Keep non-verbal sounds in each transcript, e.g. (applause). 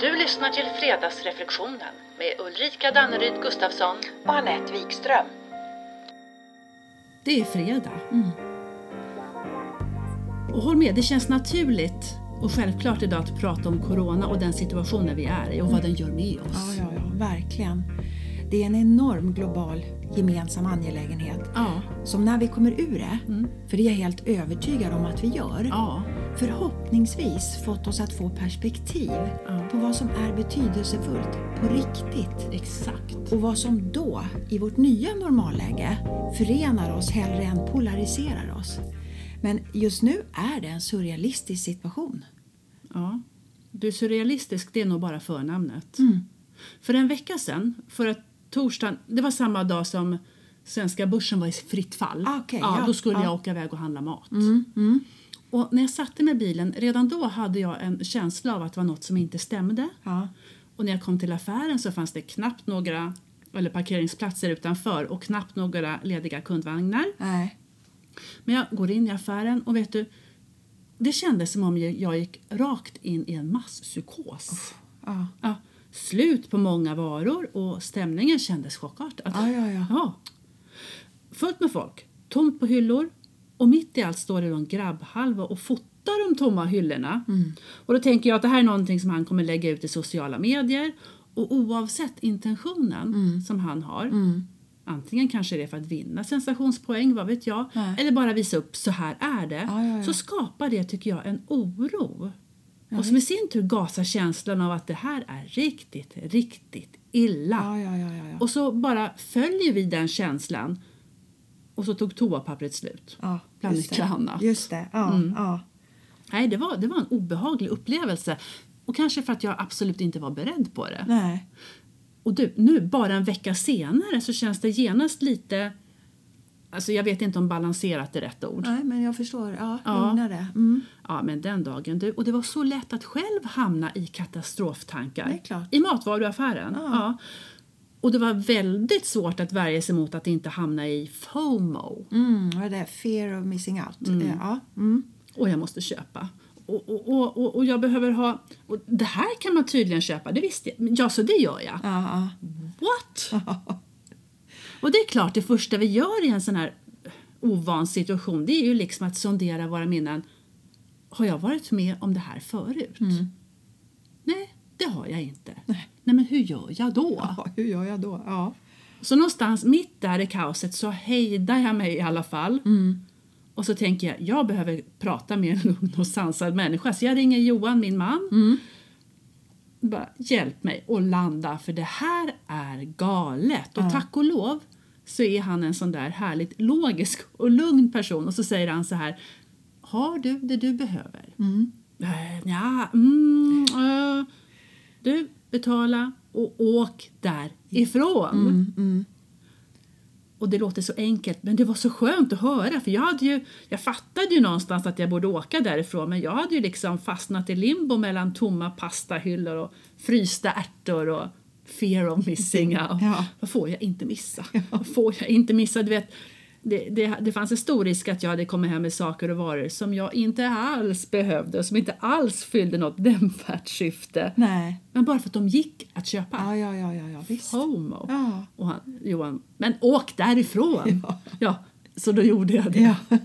Du lyssnar till Fredagsreflektionen med Ulrika Danneryd Gustafsson. och Anette Wikström. Det är fredag. Och håll med, det känns naturligt och självklart idag att prata om Corona och den situationen vi är i och vad den gör med oss. Ja, ja, ja, verkligen. Det är en enorm global gemensam angelägenhet Ja, som när vi kommer ur det, Mm. för det är jag helt övertygad om att vi gör, ja, förhoppningsvis fått oss att få perspektiv Ja. på vad som är betydelsefullt på riktigt exakt. och vad som då, i vårt nya normalläge, förenar oss hellre än polariserar oss. Men just nu är det en surrealistisk situation. Ja. Du, surrealistisk, det är nog bara förnamnet. Mm. För en vecka sedan, förra torsdagen, det var samma dag som svenska börsen var i fritt fall. Ah, okej, ja, ja, då skulle ja. jag åka iväg och handla mat. Mm, Och när jag satte mig i bilen, redan då hade jag en känsla av att det var något som inte stämde. Ja. Och när jag kom till affären så fanns det knappt några eller parkeringsplatser utanför och knappt några lediga kundvagnar. Nej. Men jag går in i affären och vet du, det kändes som om jag gick rakt in i en masspsykos. Ja. Ja, slut på många varor och stämningen kändes chockartad. Ja, ja, ja. Ja. Fullt med folk, tomt på hyllor och mitt i allt står det då en grabbhalva och fotar de tomma hyllorna. Mm. Och då tänker jag att det här är någonting som han kommer lägga ut i sociala medier och oavsett intentionen Mm. som han har Antingen kanske det är för att vinna sensationspoäng, vad vet jag, Nej. eller bara visa upp så här är det. Ja, ja, ja. Så skapar det, tycker jag, en oro. och som i sin tur gasar känslan av att det här är riktigt, riktigt illa. Och så bara följer vi den känslan och så tog toapappret slut. ja bland mycket annat. Just det. Ja, Mm. ja. Nej, det var, det var en obehaglig upplevelse. Och kanske för att jag absolut inte var beredd på det. Nej. Och du, nu bara en vecka senare så känns det genast lite... Alltså jag vet inte om balanserat är rätt ord. Nej, men jag förstår. Ja, Ja. lugnare. Mm. Ja, men den dagen. Du, och det var så lätt att själv hamna i katastroftankar. Det är klart. I matvaruaffären. Ja. Och det var väldigt svårt att värja sig mot att inte hamna i FOMO. Mm, vad är det? Fear of missing out. Mm. Eh, Ja. Mm. Och jag måste köpa. Och, och, och, och, jag behöver ha... Och det här kan man tydligen köpa, det visste jag. Ja, så det gör jag. Ja, What? ja. (laughs) Och det är klart, det första vi gör i en sån här ovan situation det är ju liksom att sondera våra minnen. Har jag varit med om det här förut? Nej, det har jag inte. Nej. Nej, men hur gör jag då? ja, hur gör jag då? Ja. Så någonstans mitt där i kaoset så hejdar jag mig i alla fall. Och så tänker jag, jag behöver prata med en lugn och sansad människa. Så jag ringer Johan, min man. Bara, hjälp mig att landa, för det här är galet. Och tack och lov så är han en sån där härligt logisk och lugn person. Och så säger han så här, har du det du behöver? Mm. Ja, mm, eh, du, betala och åk därifrån. Och det låter så enkelt, men det var så skönt att höra för jag hade ju, jag fattade ju någonstans att jag borde åka därifrån men jag hade ju liksom fastnat i limbo mellan tomma pastahyllor och frysta ärtor och fear of missing out. Ja. Vad får jag inte missa? Vad får jag inte missa? Du vet, det, det, det fanns en stor risk att jag hade kommit hem med saker och varor som jag inte alls behövde och som inte alls fyllde något nämnvärt syfte. Nej. Men bara för att de gick att köpa. Ja, ja, ja, ja, ja visst. FOMO. Ja. Och han, Johan, men åk därifrån! Ja. Ja. så då gjorde jag det. Ja.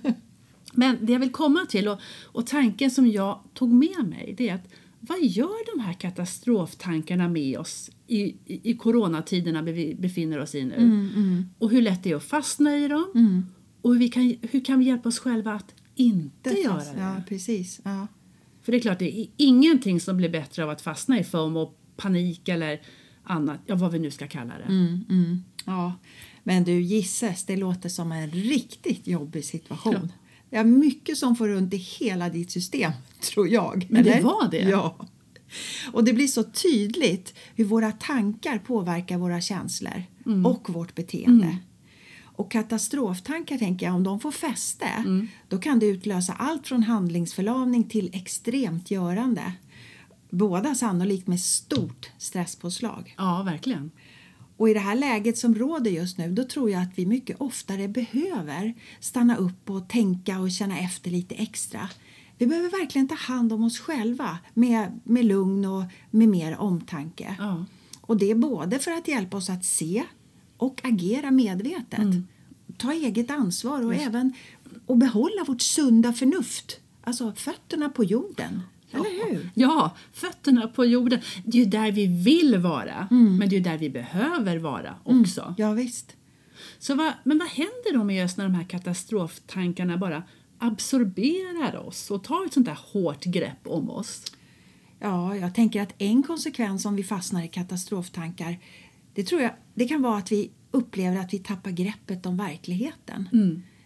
Men det jag vill komma till och, och tanken som jag tog med mig det är att vad gör de här katastroftankarna med oss i, i, i coronatiderna vi befinner oss i nu? Mm, Och hur lätt det är att fastna i dem? Och hur, vi kan, hur kan vi hjälpa oss själva att inte Det göra det? Ja, precis. Ja. För det är klart, det är ingenting som blir bättre av att fastna i FOMO, panik eller annat, ja vad vi nu ska kalla det. Mm, mm. ja. Men du, gisses, det låter som en riktigt jobbig situation. Ja. Det är mycket som får runt i hela ditt system, (laughs) tror jag. Men det Eller? var det. Ja. Och det blir så tydligt hur våra tankar påverkar våra känslor Mm. och vårt beteende. Och katastroftankar, tänker jag, om de får fäste Mm. då kan det utlösa allt från handlingsförlamning till extremt görande. Båda sannolikt med stort stresspåslag. Ja, verkligen. Och i det här läget som råder just nu då tror jag att vi mycket oftare behöver stanna upp och tänka och känna efter lite extra Vi behöver verkligen ta hand om oss själva med, med lugn och med mer omtanke. Ja. Och det är både för att hjälpa oss att se och agera medvetet. Mm. Ta eget ansvar och även och behålla vårt sunda förnuft. Alltså fötterna på jorden. Eller hur? Ja, fötterna på jorden. Det är ju där vi vill vara, men det är ju där vi behöver vara också. Ja, visst. Så vad, men vad händer då med oss när de här katastroftankarna bara absorberar oss och tar ett sånt där hårt grepp om oss? Ja, jag tänker att en konsekvens om vi fastnar i katastroftankar det tror jag det kan vara att vi upplever att vi tappar greppet om verkligheten.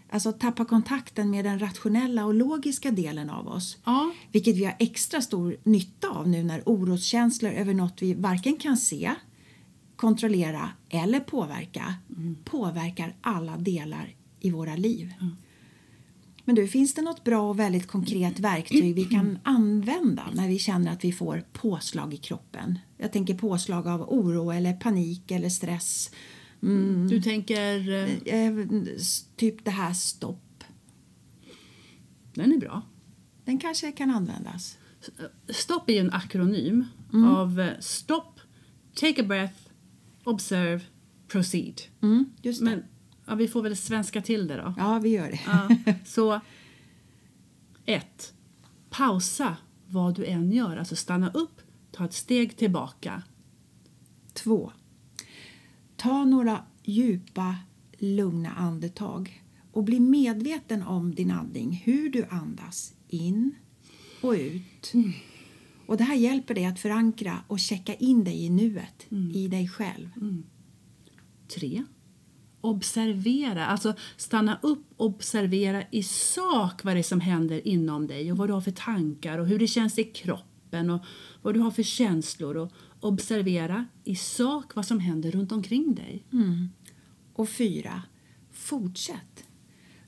Alltså tappa kontakten med den rationella och logiska delen av oss. Ja. Vilket vi har extra stor nytta av nu när oroskänslor över något vi varken kan se, kontrollera eller påverka påverkar alla delar i våra liv. Men du, finns det något bra och väldigt konkret verktyg vi kan använda när vi känner att vi får påslag i kroppen? Jag tänker påslag av oro eller panik eller stress. Mm, Du tänker... eh, eh, typ det här stopp. Den är bra. Den kanske kan användas. Stopp är ju en akronym av eh, stopp, take a breath, observe, proceed. Mm, just det. Men ja, vi får väl svenska till det då. Ja, vi gör det. Ja, (laughs) så 1. Pausa vad du än gör. Alltså stanna upp, ta ett steg tillbaka. Två. Ta några djupa, lugna andetag och bli medveten om din andning, hur du andas in och ut. Och Det här hjälper dig att förankra och checka in dig i nuet, i dig själv. 3. Observera, alltså stanna upp och observera i sak vad det är som händer inom dig och vad du har för tankar och hur det känns i kroppen och vad du har för känslor. Och observera i sak vad som händer runt omkring dig. Och fyra, fortsätt.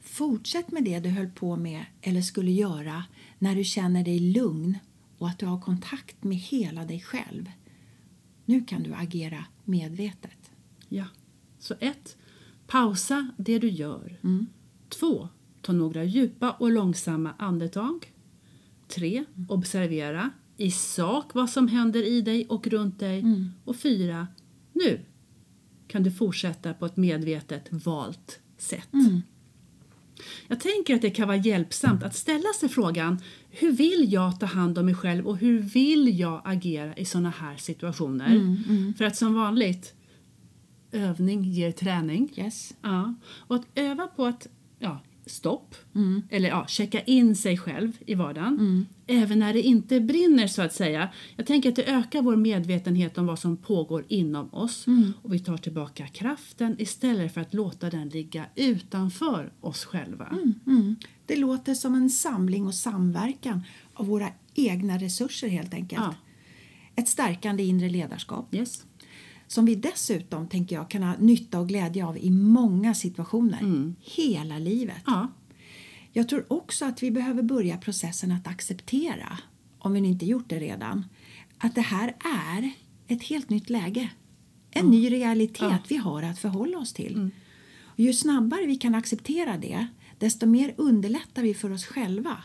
Fortsätt med det du höll på med eller skulle göra när du känner dig lugn och att du har kontakt med hela dig själv. Nu kan du agera medvetet. Ja. Så 1. Pausa det du gör. 2. Ta några djupa och långsamma andetag. 3. Observera i sak vad som händer i dig och runt dig. Och 4. Nu kan du fortsätta på ett medvetet valt sätt. Jag tänker att det kan vara hjälpsamt att ställa sig frågan hur vill jag ta hand om mig själv och hur vill jag agera i såna här situationer? För att som vanligt, övning ger träning. Yes. Ja. Och att öva på att ja, stopp, eller ja, checka in sig själv i vardagen. Även när det inte brinner så att säga. Jag tänker att det ökar vår medvetenhet om vad som pågår inom oss. Och vi tar tillbaka kraften istället för att låta den ligga utanför oss själva. Mm. Det låter som en samling och samverkan av våra egna resurser helt enkelt. Ja. Ett stärkande inre ledarskap Yes. Som vi dessutom tänker jag kan ha nytta och glädje av i många situationer. Hela livet. Ja. Jag tror också att vi behöver börja processen att acceptera, om vi inte gjort det redan, att det här är ett helt nytt läge. En ny realitet Ja. vi har att förhålla oss till. Och ju snabbare vi kan acceptera det, desto mer underlättar vi för oss själva.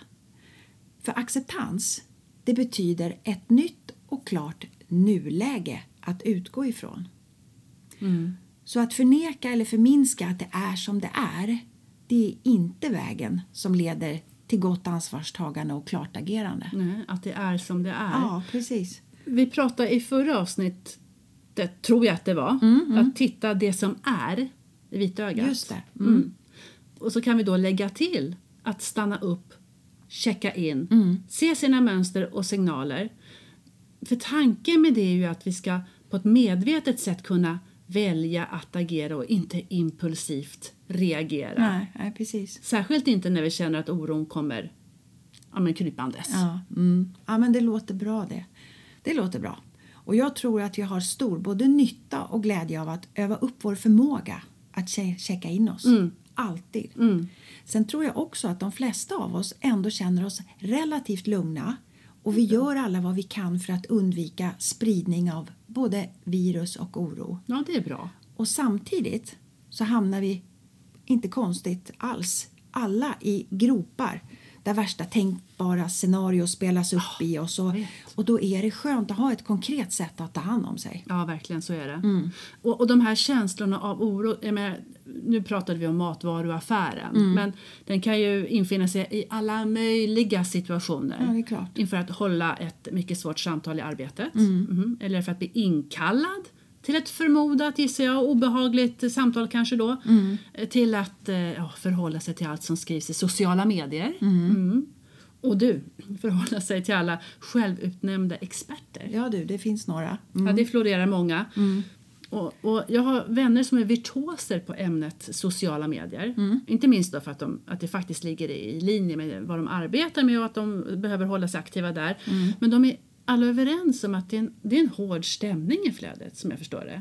För acceptans, det betyder ett nytt och klart nuläge att utgå ifrån. Så att förneka eller förminska att det är som det är, det är inte vägen som leder till gott ansvarstagande och klart agerande. Nej, att det är som det är. Ja, precis. Vi pratade i förra avsnittet, tror jag att det var, att titta det som är i vitögat. Just det. Mm. Och så kan vi då lägga till att stanna upp, checka in, se sina mönster och signaler. För tanken med det är ju att vi ska på ett medvetet sätt kunna välja att agera och inte impulsivt reagera. Nej, nej, precis. Särskilt inte när vi känner att oron kommer ja, men krypandes. Ja, mm. ja, men det låter bra det. Det låter bra. Och jag tror att vi har stor både nytta och glädje av att öva upp vår förmåga att che- checka in oss. Alltid. Sen tror jag också att de flesta av oss ändå känner oss relativt lugna och vi gör alla vad vi kan för att undvika spridning av både virus och oro. Ja, det är bra. Och samtidigt så hamnar vi, inte konstigt alls, alla i gropar där värsta tänkbara scenarios spelas upp i oss. Och, och då är det skönt att ha ett konkret sätt att ta hand om sig. Ja, verkligen så är det. Mm. Och, och de här känslorna av oro, jag menar, nu pratade vi om matvaruaffären, Mm. men den kan ju infinna sig i alla möjliga situationer. Ja. Inför att hålla ett mycket svårt samtal i arbetet. Mm. Mhm. Eller för att bli inkallad till ett förmodat, gissar jag, obehagligt samtal kanske då. Mm. Till att eh, ja, förhålla sig till allt som skrivs i sociala medier. Mm. Och du, förhålla sig till alla självutnämnda experter. Ja du, det finns några. Mm. Ja, det florerar många. Och, och jag har vänner som är virtuoser på ämnet sociala medier. Inte minst då för att, de, att det faktiskt ligger i linje med vad de arbetar med och att de behöver hålla sig aktiva där. Men de är alla överens om att det är, en, det är en hård stämning i flödet som jag förstår det.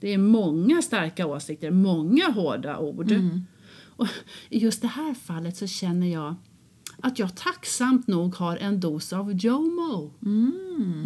Det är många starka åsikter, många hårda ord. Och I just det här fallet så känner jag att jag tacksamt nog har en dos av JOMO.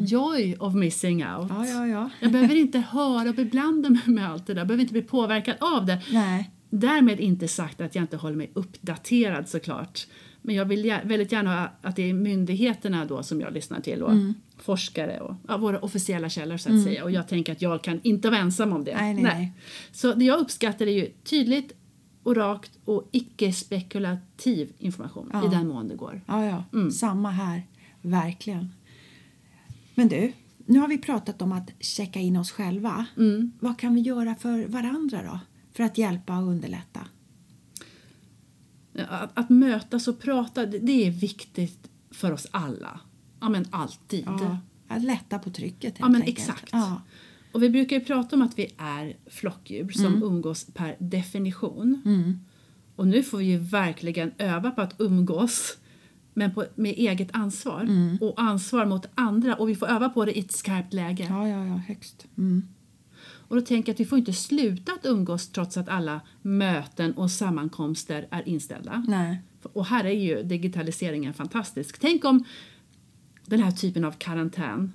Joy of missing out. Ja, ja, ja. Jag behöver inte höra och beblanda mig med allt det där. Jag behöver inte bli påverkad av det. Nej. Därmed inte sagt att jag inte håller mig uppdaterad såklart. Men jag vill väldigt gärna att det är myndigheterna då som jag lyssnar till och Mm. forskare och ja, våra officiella källor så att säga. Och jag tänker att jag kan inte vara ensam om det. Nej, nej, nej. Så det jag uppskattar är ju tydligt och rakt och icke-spekulativ information Ja. i den mån det går. Ja, ja. Mm. Samma här. Verkligen. Men du, nu har vi pratat om att checka in oss själva. Mm. Vad kan vi göra för varandra då? För att hjälpa och underlätta? Att, att mötas och prata, det, är viktigt för oss alla. Ja, men alltid. Ja, att lätta på trycket helt Ja, men enkelt. exakt. Ja. Och vi brukar ju prata om att vi är flockdjur som umgås per definition. Och nu får vi ju verkligen öva på att umgås men på, med eget ansvar och ansvar mot andra och vi får öva på det i ett skarpt läge. ja, ja, ja, högst. Mm. Och då tänker jag att vi får inte sluta att umgås trots att alla möten och sammankomster är inställda. Nej. Och här är ju digitaliseringen fantastisk. Tänk om den här typen av karantän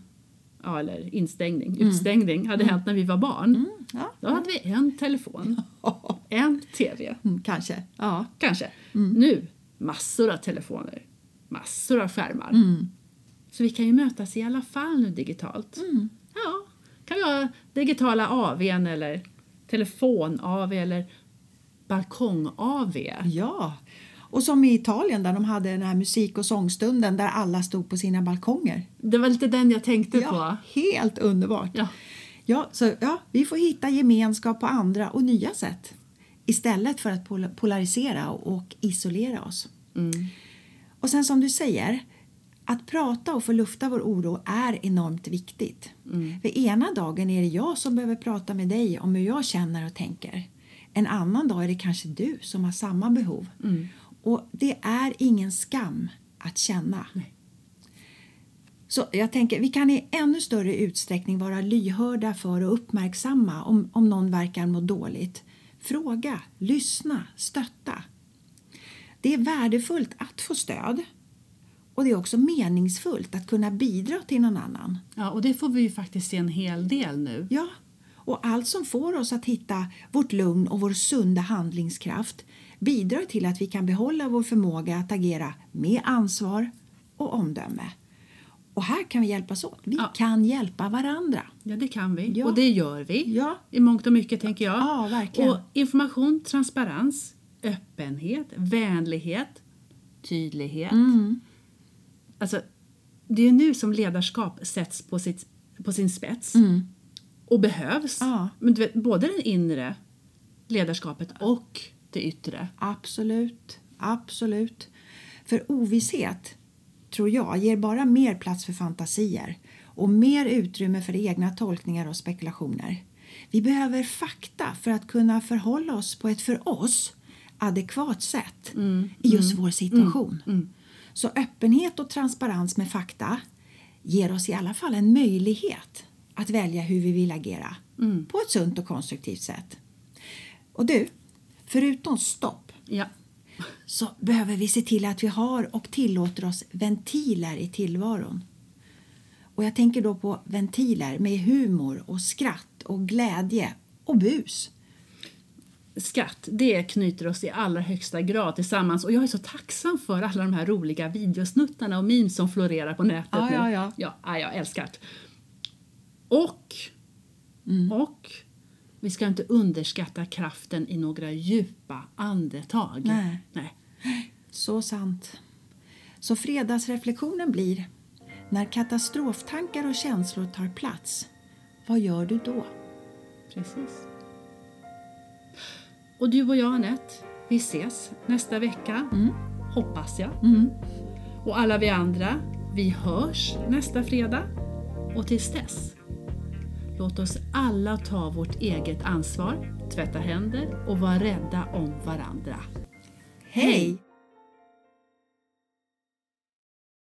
ja, eller instängning, utstängning hade hänt när vi var barn. Ja. Då hade vi en telefon, (laughs) en tv, Mm, kanske. Ja. kanske. Nu massor av telefoner, massor av skärmar. Så vi kan ju mötas i alla fall nu digitalt. Ja, kan vi ha digitala AWn eller telefon-AW eller balkong-AW. ja. Och som i Italien där de hade den här musik och sångstunden där alla stod på sina balkonger. Det var lite den jag tänkte Ja, på. helt underbart. Ja. Ja, så, ja, vi får hitta gemenskap på andra och nya sätt istället för att pol- polarisera och isolera oss. Mm. Och sen som du säger, att prata och få lufta vår oro är enormt viktigt. För ena dagen är det jag som behöver prata med dig om hur jag känner och tänker. En annan dag är det kanske du som har samma behov. Och det är ingen skam att känna. Så jag tänker, vi kan i ännu större utsträckning vara lyhörda för och uppmärksamma om, om någon verkar må dåligt. Fråga, lyssna, stötta. Det är värdefullt att få stöd och det är också meningsfullt att kunna bidra till någon annan. ja, och det får vi ju faktiskt se en hel del nu. Ja, och allt som får oss att hitta vårt lugn och vår sunda handlingskraft bidrar till att vi kan behålla vår förmåga att agera med ansvar och omdöme. Och här kan vi hjälpas åt. Vi Ja. kan hjälpa varandra. Ja, det kan vi. Ja. Och det gör vi. Ja. I mångt och mycket, tänker jag. Ja, verkligen. Och information, transparens, öppenhet, vänlighet, tydlighet. Mm. Alltså, det är ju nu som ledarskap sätts på, sitt, på sin spets. Och behövs. Mm. Ja. Men du vet, både det inre ledarskapet och det yttre. Absolut, absolut. För ovisshet, tror jag, ger bara mer plats för fantasier och mer utrymme för egna tolkningar och spekulationer. Vi behöver fakta för att kunna förhålla oss på ett för oss adekvat sätt i just vår situation. Så öppenhet och transparens med fakta ger oss i alla fall en möjlighet att välja hur vi vill agera på ett sunt och konstruktivt sätt. Och du, förutom stopp Ja. så behöver vi se till att vi har och tillåter oss ventiler i tillvaron. Och jag tänker då på ventiler med humor och skratt och glädje och bus. skratt, det knyter oss i allra högsta grad tillsammans och jag är så tacksam för alla de här roliga videosnuttarna och memes som florerar på nätet Ja, nu. ja, ja. ja, ja, jag älskar det. Och, Mm. och vi ska inte underskatta kraften i några djupa andetag. Nej. Nej. Så sant. Så fredagsreflektionen blir när katastroftankar och känslor tar plats, vad gör du då? Precis. Och du och jag, Anette, vi ses nästa vecka. Hoppas jag. Och alla vi andra, vi hörs nästa fredag. Och tills dess, låt oss alla ta vårt eget ansvar, tvätta händer och vara rädda om varandra. Hej!